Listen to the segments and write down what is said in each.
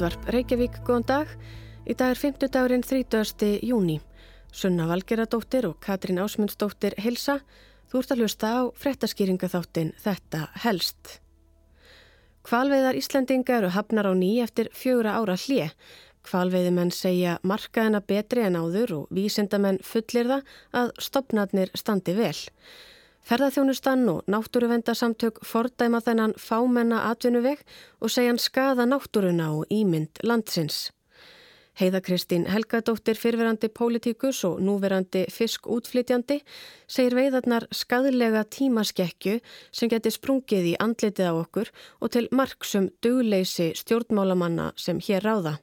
Útvarp Reykjavík, góðan dag. Í dag er 50 dagurinn 30. júni. Sunna Valgeradóttir og Katrín Ásmundsdóttir hilsa. Þú ert að hlusta á frettaskýringaþáttin Þetta helst. Kvalveiðar Íslandinga eru hafnar á ný eftir fjögra ára hlið. Kvalveiðimenn segja markaðina betri en áður og vísindamenn fullir það að stopnarnir standi vel. Ferðarþjónustan og náttúruvendasamtök fordæma þennan fámenna atvinnuveg og segja hann skada náttúruna og ímynd landsins. Heiða Kristín Helgadóttir fyrverandi pólitíkus og núverandi fiskútflytjandi segir veiðarnar skadlega tímaskekkju sem geti sprungið í andlitið á okkur og til marksum dugleysi stjórnmálamanna sem hér ráða.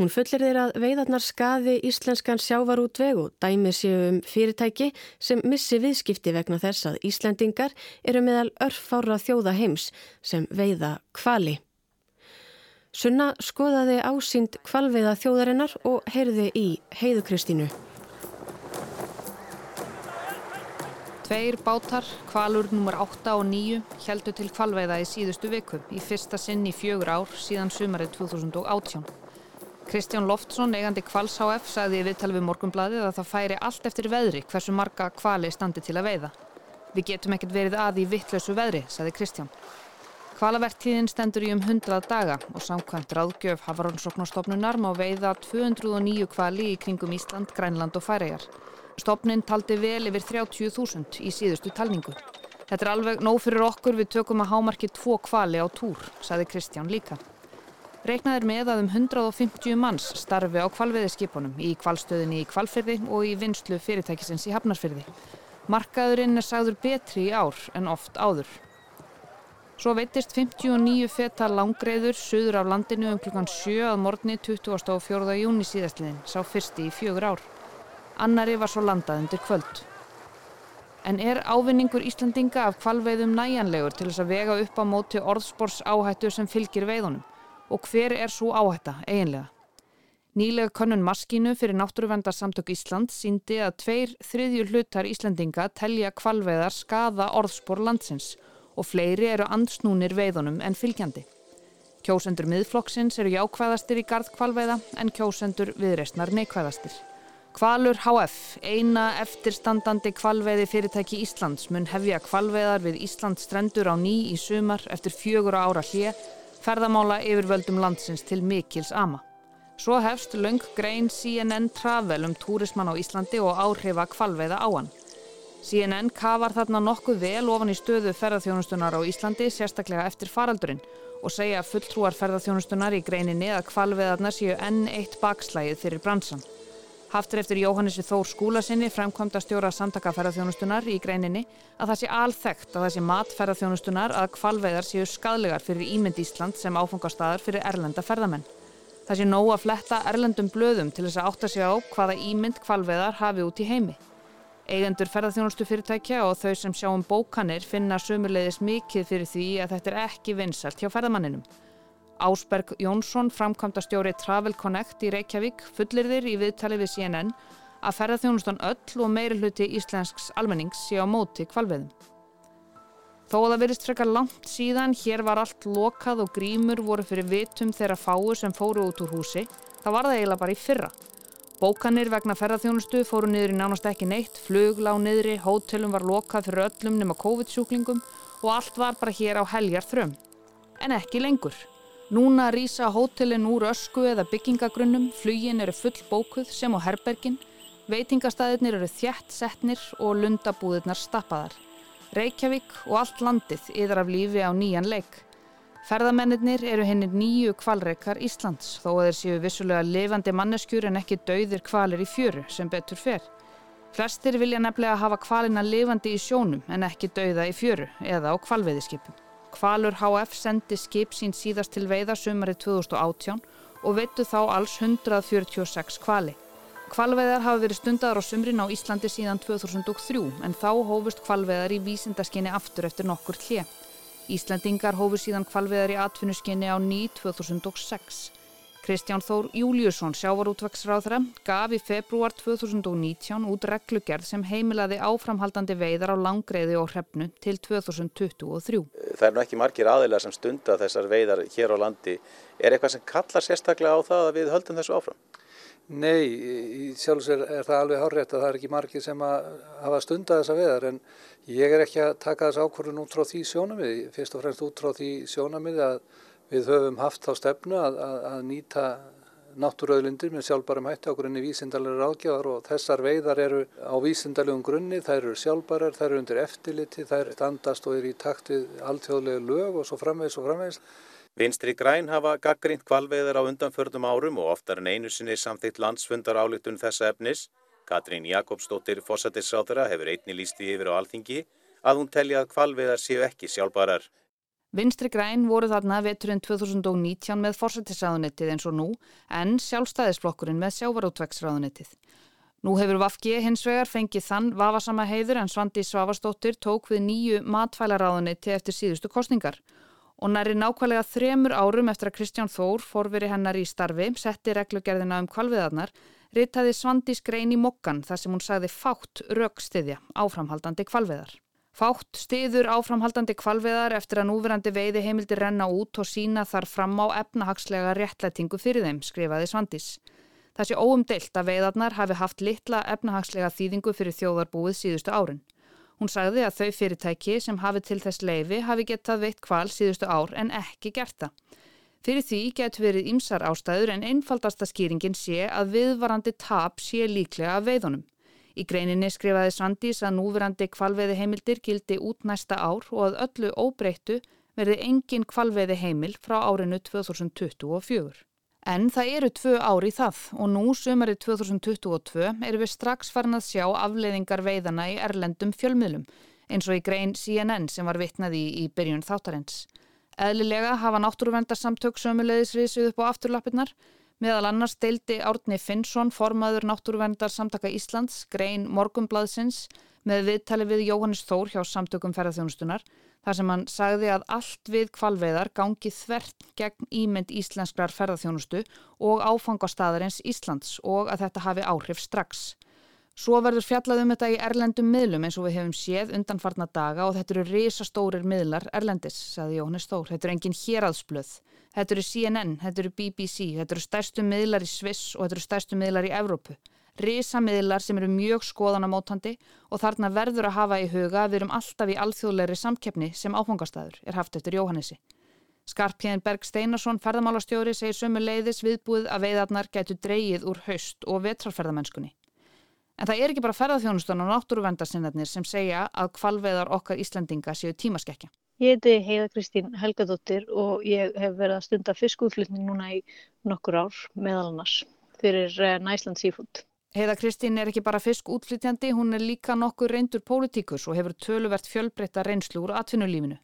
Hún fullir þeir að veiðarnar skaði íslenskan sjávarútveg og dæmi séu um fyrirtæki sem missi viðskipti vegna þess að Íslendingar eru meðal örfára þjóða heims sem veiða kvali. Sunna skoðaði ásýnd kvalveiða þjóðarinnar og heyrði í heiðu Kristínu. Tveir bátar, kvalur nr. 8 og 9, heldu til kvalveiða í síðustu viku í fyrsta sinn í fjögur ár síðan sumarið 2018. Kristján Loftsson, eigandi Kvals HF, sagði í viðtal við morgunbladið að það færi allt eftir veðri hversu marga kvali standi til að veiða. Við getum ekkert verið að í vittlösu veðri, sagði Kristján. Kvalavertíðin stendur í um 100 daga og samkvæmt ráðgjöf Havaronsoknarstofnunar má veiða 209 kvali í kringum Ísland, Grænland og Færæjar. Stofnin taldi vel yfir 30.000 í síðustu talningu. Þetta er alveg nóg fyrir okkur við tökum að hámarki tvo kvali á túr, sagði Kristján líka. Reiknaðir með að um 150 manns starfi á kvalveðiskipunum í kvalstöðinni í kvalfyrði og í vinslu fyrirtækisins í hafnarfyrði. Markaðurinn er sagður betri í ár en oft áður. Svo veitist 59 feta langreiður söður af landinu um klukkan 7 að morgni 24. júni síðastliðin, sá fyrsti í fjögur ár. Annari var svo landað undir kvöld. En er ávinningur Íslandinga af kvalveiðum næjanlegur til þess að vega upp á móti orðspors áhættu sem fylgir veiðunum? Og hver er svo áhætta eiginlega? Nýlega könnun maskínu fyrir Náttúruvendarsamtök Ísland síndi að tveir þriðjur hlutar Íslandinga telja kvalveðar skada orðspor landsins og fleiri eru ansnúnir veiðunum en fylgjandi. Kjósendur miðflokksins eru jákvæðastir í gard kvalveða en kjósendur viðreistnar neikvæðastir. Kvalur HF, eina eftirstandandi kvalveiði fyrirtæki Íslands mun hefja kvalveðar við Íslands strendur á ný í sumar eftir fjögur ára hlið ferðamála yfirvöldum landsins til Mikils Ama. Svo hefst löng grein CNN Travel um túrismann á Íslandi og áhrifa kvalveiða á hann. CNN kafar þarna nokkuð vel ofan í stöðu ferðarþjónustunar á Íslandi sérstaklega eftir faraldurinn og segja fulltrúar ferðarþjónustunar í greininni að kvalveiðarna séu enn eitt bakslægið fyrir bransan. Haftur eftir Jóhannessi Þór skúlasinni fremkvæmda stjóra samtakaferðarþjónustunar í greininni að það sé alþekkt að sé matferðarþjónustunar að kvalveiðar séu skadlegar fyrir ímynd Ísland sem áfangastadar fyrir erlenda ferðamenn. Það sé nóg að fletta erlendum blöðum til þess að átta sig á hvaða ímynd kvalveiðar hafi út í heimi. Eigendur ferðarþjónustu fyrirtækja og þau sem sjá um bókanir finna sömurleiðis mikið fyrir því að þetta er ekki vinsalt hjá ferðamanninum. Ásberg Jónsson, framkvæmdastjóri Travel Connect í Reykjavík, fullir þér í viðtali við CNN að ferðarþjónustan öll og meiri hluti íslensks almennings sé á móti kvalveðum. Þó að það verist frekar langt síðan, hér var allt lokað og grímur voru fyrir vitum þeirra fáu sem fóru út úr húsi, það var það eiginlega bara í fyrra. Bókanir vegna ferðarþjónustu fóru niður í nánast ekki neitt, flug lág niðri, hótelum var lokað fyrir öllum nema COVID-sjúklingum og allt var bara hér á heljar þrömm. En ekki lengur. Núna rýsa hótelin úr ösku eða byggingagrunnum, flugin eru full bókuð sem á herbergin, veitingastæðinir eru þjætt setnir og lundabúðirnar stappaðar. Reykjavík og allt landið yðar af lífi á nýjan leik. Ferðamennir eru henni nýju kvalreikar Íslands þó að þeir séu vissulega levandi manneskjur en ekki dauðir kvalir í fjöru sem betur fer. Flestir vilja nefnilega hafa kvalina levandi í sjónum en ekki dauða í fjöru eða á kvalveiðiskipum. Kvalur HF sendi skip sín síðast til veiða sömari 2018 og veitu þá alls 146 kvali. Kvalveðar hafa verið stundar á sömrin á Íslandi síðan 2003 en þá hófust kvalveðar í vísindaskinni aftur eftir nokkur hlið. Íslandingar hófu síðan kvalveðar í atvinnuskinni á ný 2006. Kristján Þór Júliusson, sjávarútvaksráðra, gaf í februar 2019 út reglugerð sem heimilaði áframhaldandi veiðar á langreiði og hrefnu til 2023. Það er nú ekki margir aðeinar sem stunda þessar veiðar hér á landi. Er eitthvað sem kallar sérstaklega á það að við höldum þessu áfram? Nei, í sjálfs er, er það alveg hárétt að það er ekki margir sem að hafa stunda þessa veðar en ég er ekki að taka þess ákvörðun út frá því sjónamiði, fyrst og fremst út frá því sjónamiði að Við höfum haft þá stefnu að, að, að nýta náttúröðlindir með sjálfbærum hætti á grunni vísindalega ráðgjafar og þessar veiðar eru á vísindalegum grunni, þær eru sjálfbærar, þær eru undir eftirliti, þær standast og eru í takt við alltjóðlega lög og svo framvegs og framvegs. Vinstri græn hafa gaggrínt kvalveiðar á undanförnum árum og oftar en einu sinni samþýtt landsfundar álitun þessa efnis. Katrín Jakobsdóttir fósættisráðara hefur einni lísti yfir á alþingi að hún telja að kvalveiðar séu ekki sjálfbærar. Vinstri græn voru þarna veturinn 2019 með fórsættisráðunettið eins og nú en sjálfstæðisflokkurinn með sjávarútveksráðunettið. Nú hefur Vafgi hins vegar fengið þann vafasama heiður en Svandi Svavastóttir tók við nýju matfælaráðunetti eftir síðustu kostningar. Og næri nákvæmlega þremur árum eftir að Kristján Þór, forveri hennar í starfi, setti reglugerðina um kvalviðarnar, ritaði Svandi skrein í mokkan þar sem hún sagði fátt raukstiðja áframhaldandi kvalviðar. Fátt stiður áframhaldandi kvalveðar eftir að núverandi veiði heimildi renna út og sína þar fram á efnahagslega réttlætingu fyrir þeim, skrifaði Svandis. Það sé óumdeilt að veiðarnar hafi haft litla efnahagslega þýðingu fyrir þjóðarbúið síðustu árin. Hún sagði að þau fyrirtæki sem hafi til þess leifi hafi getað veitt kval síðustu ár en ekki gert það. Fyrir því getur verið ymsar ástæður en einfaldasta skýringin sé að viðvarandi tap sé líklega af veiðunum. Í greininni skrifaði Svandís að núverandi kvalveiði heimildir gildi út næsta ár og að öllu óbreyttu verði engin kvalveiði heimil frá árinu 2024. En það eru tvö ári í það og nú sömari 2022 eru við strax farin að sjá afleiðingar veiðana í erlendum fjölmiðlum eins og í grein CNN sem var vitnaði í, byrjun þáttarins. Eðlilega hafa náttúruvendarsamtök sömuleiðisriðsvið upp á afturlappirnar Meðal annars deildi Árni Finnsson, formaður náttúruvendar samtaka Íslands, grein Morgumblaðsins með viðtali við Jóhannes Þór hjá samtökum ferðarþjónustunar þar sem hann sagði að allt við kvalveiðar gangi þvert gegn ímynd íslenskrar ferðarþjónustu og áfangastæðarins Íslands og að þetta hafi áhrif strax. Svo verður fjallað um þetta í erlendum miðlum eins og við hefum séð undanfarnar daga og þetta eru risastórir miðlar erlendis, sagði Jóhannes Þór. Þetta eru engin héraðsblöð. Þetta eru CNN, þetta eru BBC, þetta eru stærstu miðlar í Sviss og þetta eru stærstu miðlar í Evrópu. Risa miðlar sem eru mjög skoðanamótandi og þarna verður að hafa í huga að við erum alltaf í alþjóðleiri samkeppni sem áfangastæður er haft eftir Jóhannesi. Skarpjæðin Berg Steinarsson, ferðamálastjóri, segir sömu leiðis viðbúið að veiðarnar getur dreyið úr haust og vetrarferðamennskunni. En það er ekki bara ferðarþjónustan og náttúruvendarsinnarnir sem segja að kvalveðar okkar Íslandinga séu tímaskekkja. Ég heiti Heiða Kristín Helgadóttir og ég hef verið að stunda fiskúðflutning núna í nokkur ár meðal annars fyrir eh, Næsland Seafood. Heiða Kristín er ekki bara fiskútflytjandi, hún er líka nokkur reyndur pólitíkus og hefur töluvert fjölbreytta reynslu úr atvinnulífinu.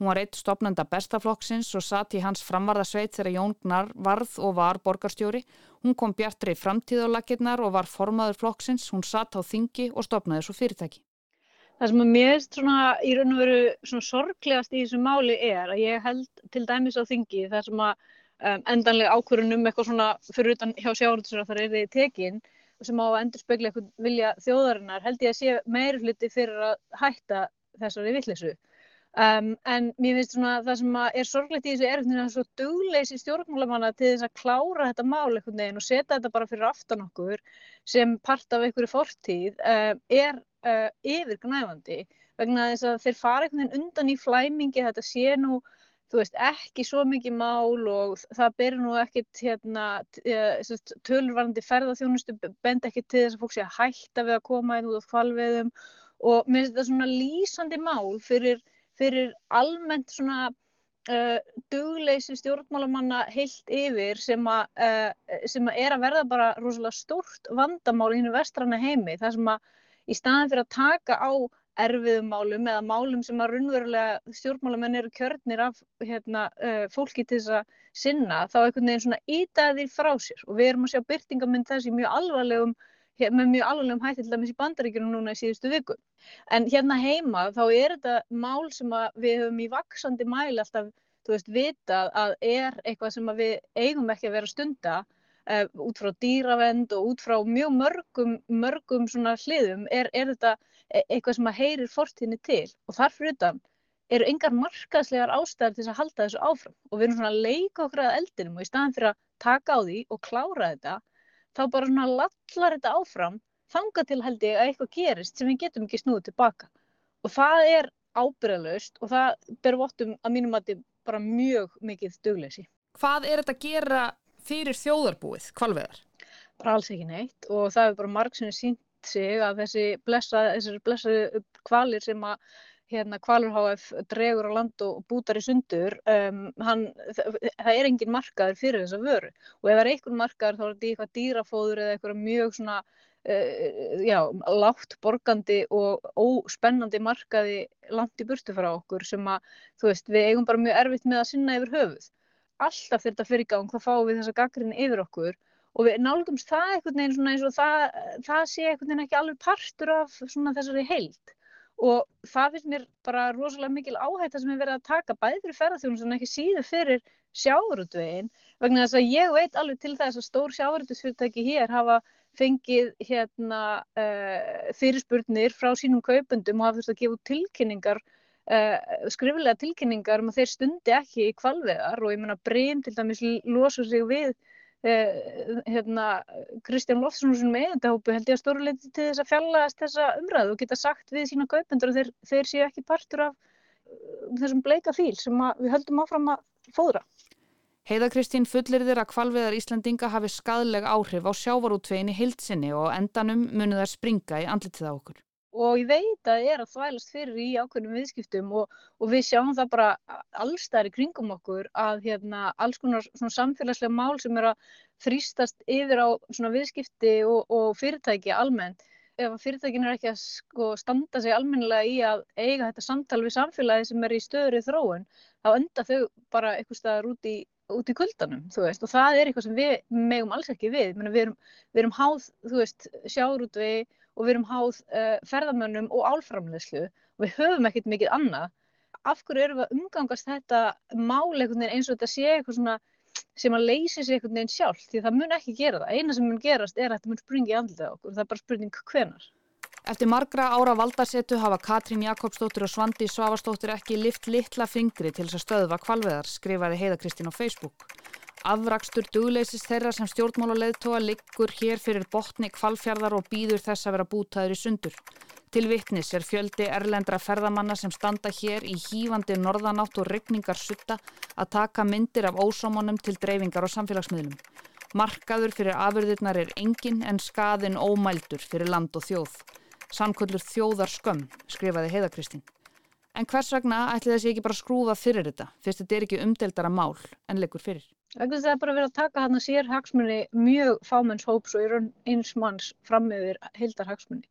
Hún var eitt stopnanda bestaflokksins og satt í hans framvarðasveit þegar Jón Gnar varð og var borgarstjóri. Hún kom bjartri framtíðalagirnar og var formaður flokksins, hún satt á þingi og stopnaði svo fyrirtæki. Það sem að mér svona í raun og veru svona sorglegast í þessu máli er að ég held til dæmis á þingi þar sem að um, endanlega ákvörunum eitthvað svona fyrir utan hjá sjáurðsra þar er þið tekinn sem á að endur spekla eitthvað vilja þjóðarinnar held ég að sé meiri hluti fyrir að hætta þessari vittlesu. Um, en mér finnst svona það sem er sorglegt í þessu er eitthvað svo dugleysi stjórnmálamanna til þess að klára þetta mál eitthvað neginn og setja þetta bara fyrir aftan okkur sem part af einhverju fortíð um, er uh, yfirgnæfandi vegna þess að þeir fara einhvern veginn undan í flæmingi þetta sé nú þú veist ekki svo mikið mál og það ber nú ekkit hérna, uh, tölurvarandi ferðarþjónustu bend ekki til þess að fólk sé að hætta við að koma inn út á kvalveðum og mér finnst þetta svona lýsandi mál fyrir, fyrir almennt svona Uh, dugleysi stjórnmálamanna heilt yfir sem að, uh, sem að er að verða bara rosalega stórt vandamál í hennu vestrana heimi. Þar sem að í staðin fyrir að taka á erfiðum málum eða málum sem að raunverulega stjórnmálamenn eru kjörnir af hérna, uh, fólki til þess að sinna þá einhvern veginn svona ítaðir frá sér. Og við erum að sjá byrtingamind þessi mjög alvarlegum með mjög alvarlegum hætti til dæmis í bandaríkjunum núna í síðustu viku. En hérna heima þá er þetta mál sem við höfum í vaksandi mæli alltaf þú veist, vitað að er eitthvað sem við eigum ekki að vera stunda uh, út frá dýravend og út frá mjög mörgum, mörgum svona hliðum er, er þetta e, eitthvað sem að heyrir fortíðinni til og þarfur utan eru engar markaðslegar ástæðar til að halda þessu áfram og við erum svona að leika okkur að eldinum og í staðan fyrir að taka á því og klára þetta þá bara svona lallar þetta áfram þanga til held ég að eitthvað gerist sem við getum ekki snúið tilbaka og það er ábyrðalöst og það ber vottum að mínum að þetta bara mjög mikið dugleysi. Hvað er þetta að gera fyrir þjóðarbúið, kvalveðar? Bara alls ekki neitt og það er bara marg sem er sínt sig að þessi blessa, blessaðu kvalir sem að hérna Kvalur HF dregur á land og bútar í sundur um, hann, það, það er engin markaður fyrir þessa vöru. Og ef það er einhvern markaður þá er þetta eitthvað dýrafóður eða eitthvað mjög svona uh, já, látt borgandi og óspennandi markaði langt í burtu frá okkur sem að þú veist við eigum bara mjög erfitt með að sinna yfir höfuð. Alltaf þegar þetta fyrir gang þá fáum við þessa gaggrinni yfir okkur. Og við nálgumst það einhvern veginn svona eins og það, það sé einhvern veginn ekki alveg partur af þessari heild og það finnst mér bara rosalega mikil áhætta sem er verið að taka bæði fyrir ferðarþjónum en ekki síður fyrir sjáurútvegin vegna þess að ég veit alveg til þess að stór sjáurútvegsfyrirtæki hér hafa fengið hérna uh, fyrirspurnir frá sínum kaupendum og hafa þurft að gefa tilkynningar uh, skriflega tilkynningar um að þeir stundi ekki í kvalveðar og ég menna breym til dæmis losa sig við hérna, Kristján Loftsson með þetta hópu held ég að stóruleiti til þess að fjallast þessa umræðu og geta sagt við sína kaupendur að þeir, þeir séu ekki partur af uh, þessum bleika fíl sem við höldum áfram að fóðra. Heiða Kristín fullir þér að kvalveðar Íslandinga hafi skadleg áhrif á sjávarútvegin í hildsinni og endanum munið þær springa í andlitið á okkur og ég veit að það er að þvælast fyrir í ákveðnum viðskiptum og, og við sjáum það bara allstæðir kringum okkur að hérna, alls konar samfélagslega mál sem er að þrýstast yfir á viðskipti og, og fyrirtæki almennt. Ef fyrirtækin er ekki að sko, standa sig almennilega í að eiga þetta samtal við samfélagi sem er í stöðri þróun, þá enda þau bara eitthvað staðar út í út í kuldanum, þú veist, og það er eitthvað sem við megum alls ekki við, Menna, við, erum, erum háð, þú veist, sjárútvegi og við erum háð uh, ferðamönnum og álframlegslu og við höfum ekkert mikið annað. Af hverju erum við að umgangast þetta mál einhvern veginn eins og þetta sé eitthvað svona sem að leysi sig einhvern veginn sjálf því það mun ekki gera það. Eina sem mun gerast er að þetta mun springi í andlitað okkur og það er bara spurning hvenar. Eftir margra ára valdarsetu hafa Katrín Jakobsdóttir og Svandi Svavastóttir ekki lift litla fingri til þess að stöðva kvalveðar, skrifaði Heiða Kristín á Facebook. Afrakstur dugleysis þeirra sem stjórnmáluleðtóa liggur hér fyrir botni kvalfjörðar og býður þess að vera bútaður í sundur. Til vittnis er fjöldi erlendra ferðamanna sem standa hér í hýfandi norðanátt og regningar sutta að taka myndir af ósámanum til dreifingar og samfélagsmiðlum. Markaður fyrir afurðirnar er engin en skaðin ómældur fyrir land og þjóð. Samkvöldur þjóðar skömm, skrifaði Heiða Kristín. En hvers vegna ætli þessi ekki bara skrúða fyrir þetta, fyrst þetta er ekki umdeldara mál en leikur fyrir? Að það er bara verið að taka hann að sér hagsmunni mjög fámennshóps og í raun eins manns fram meður heildar hagsmunni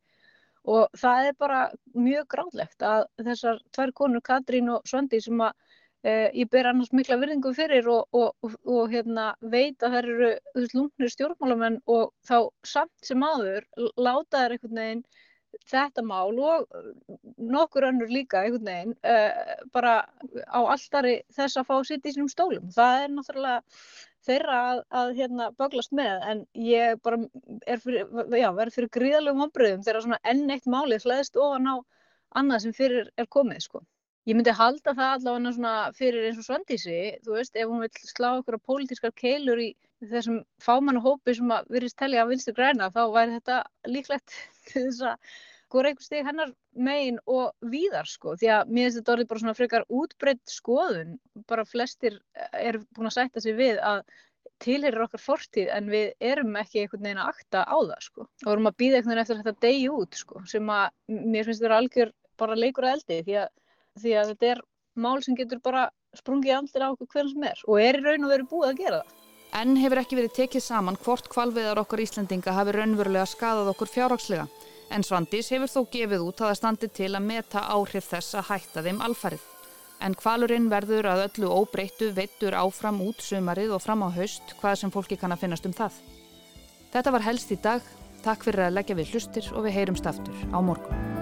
og það er bara mjög gráðlegt að þessar tvær konur Katrín og Svandi sem að e, ég ber annars mikla virðingu fyrir og, og, og, og hérna, veit að það eru lungnir stjórnmálamenn og þá samt sem aður láta þær einhvern veginn þetta mál og uh, nokkur önnur líka einhvern veginn uh, bara á alltari þess að fá sitja í sínum stólum. Það er náttúrulega þeirra að, að hérna, böglast með en ég bara er fyrir, já, verð fyrir gríðalögum ombröðum þegar svona enn eitt málið hlæðist ofan á annað sem fyrir er komið sko. Ég myndi halda það allavega fyrir eins og Svandísi, þú veist, ef hún vil slá okkur á pólitískar keilur í þessum fámannu hópi sem að virðist telja að vinstu græna, þá væri þetta líklegt til þess að skora einhver steg hennar megin og víðar sko. Því að mér finnst þetta orðið bara svona frekar útbreytt skoðun. Bara flestir er búin að sætta sig við að tilherir okkar fortíð en við erum ekki einhvern veginn að akta á það sko. Og erum að býða einhvern veginn eftir þetta degi út sko sem að mér finnst þetta algjör bara leikur að eldi því að, því að þetta er mál sem getur bara sprungið allir á okkur hvernig sem er og er í raun og verið búið að gera það. Enn hefur ekki verið tekið saman hvort kvalviðar okkar Íslandinga hafi raunverulega skadað okkur fjárhagslega en Svandís hefur þó gefið út að það standi til að meta áhrif þess að hætta þeim alfarið. En kvalurinn verður að öllu óbreyttu veittur áfram út sumarið og fram á haust hvað sem fólki kann að finnast um það. Þetta var helst í dag. Takk fyrir að leggja við hlustir og við heyrumst aftur á morgun.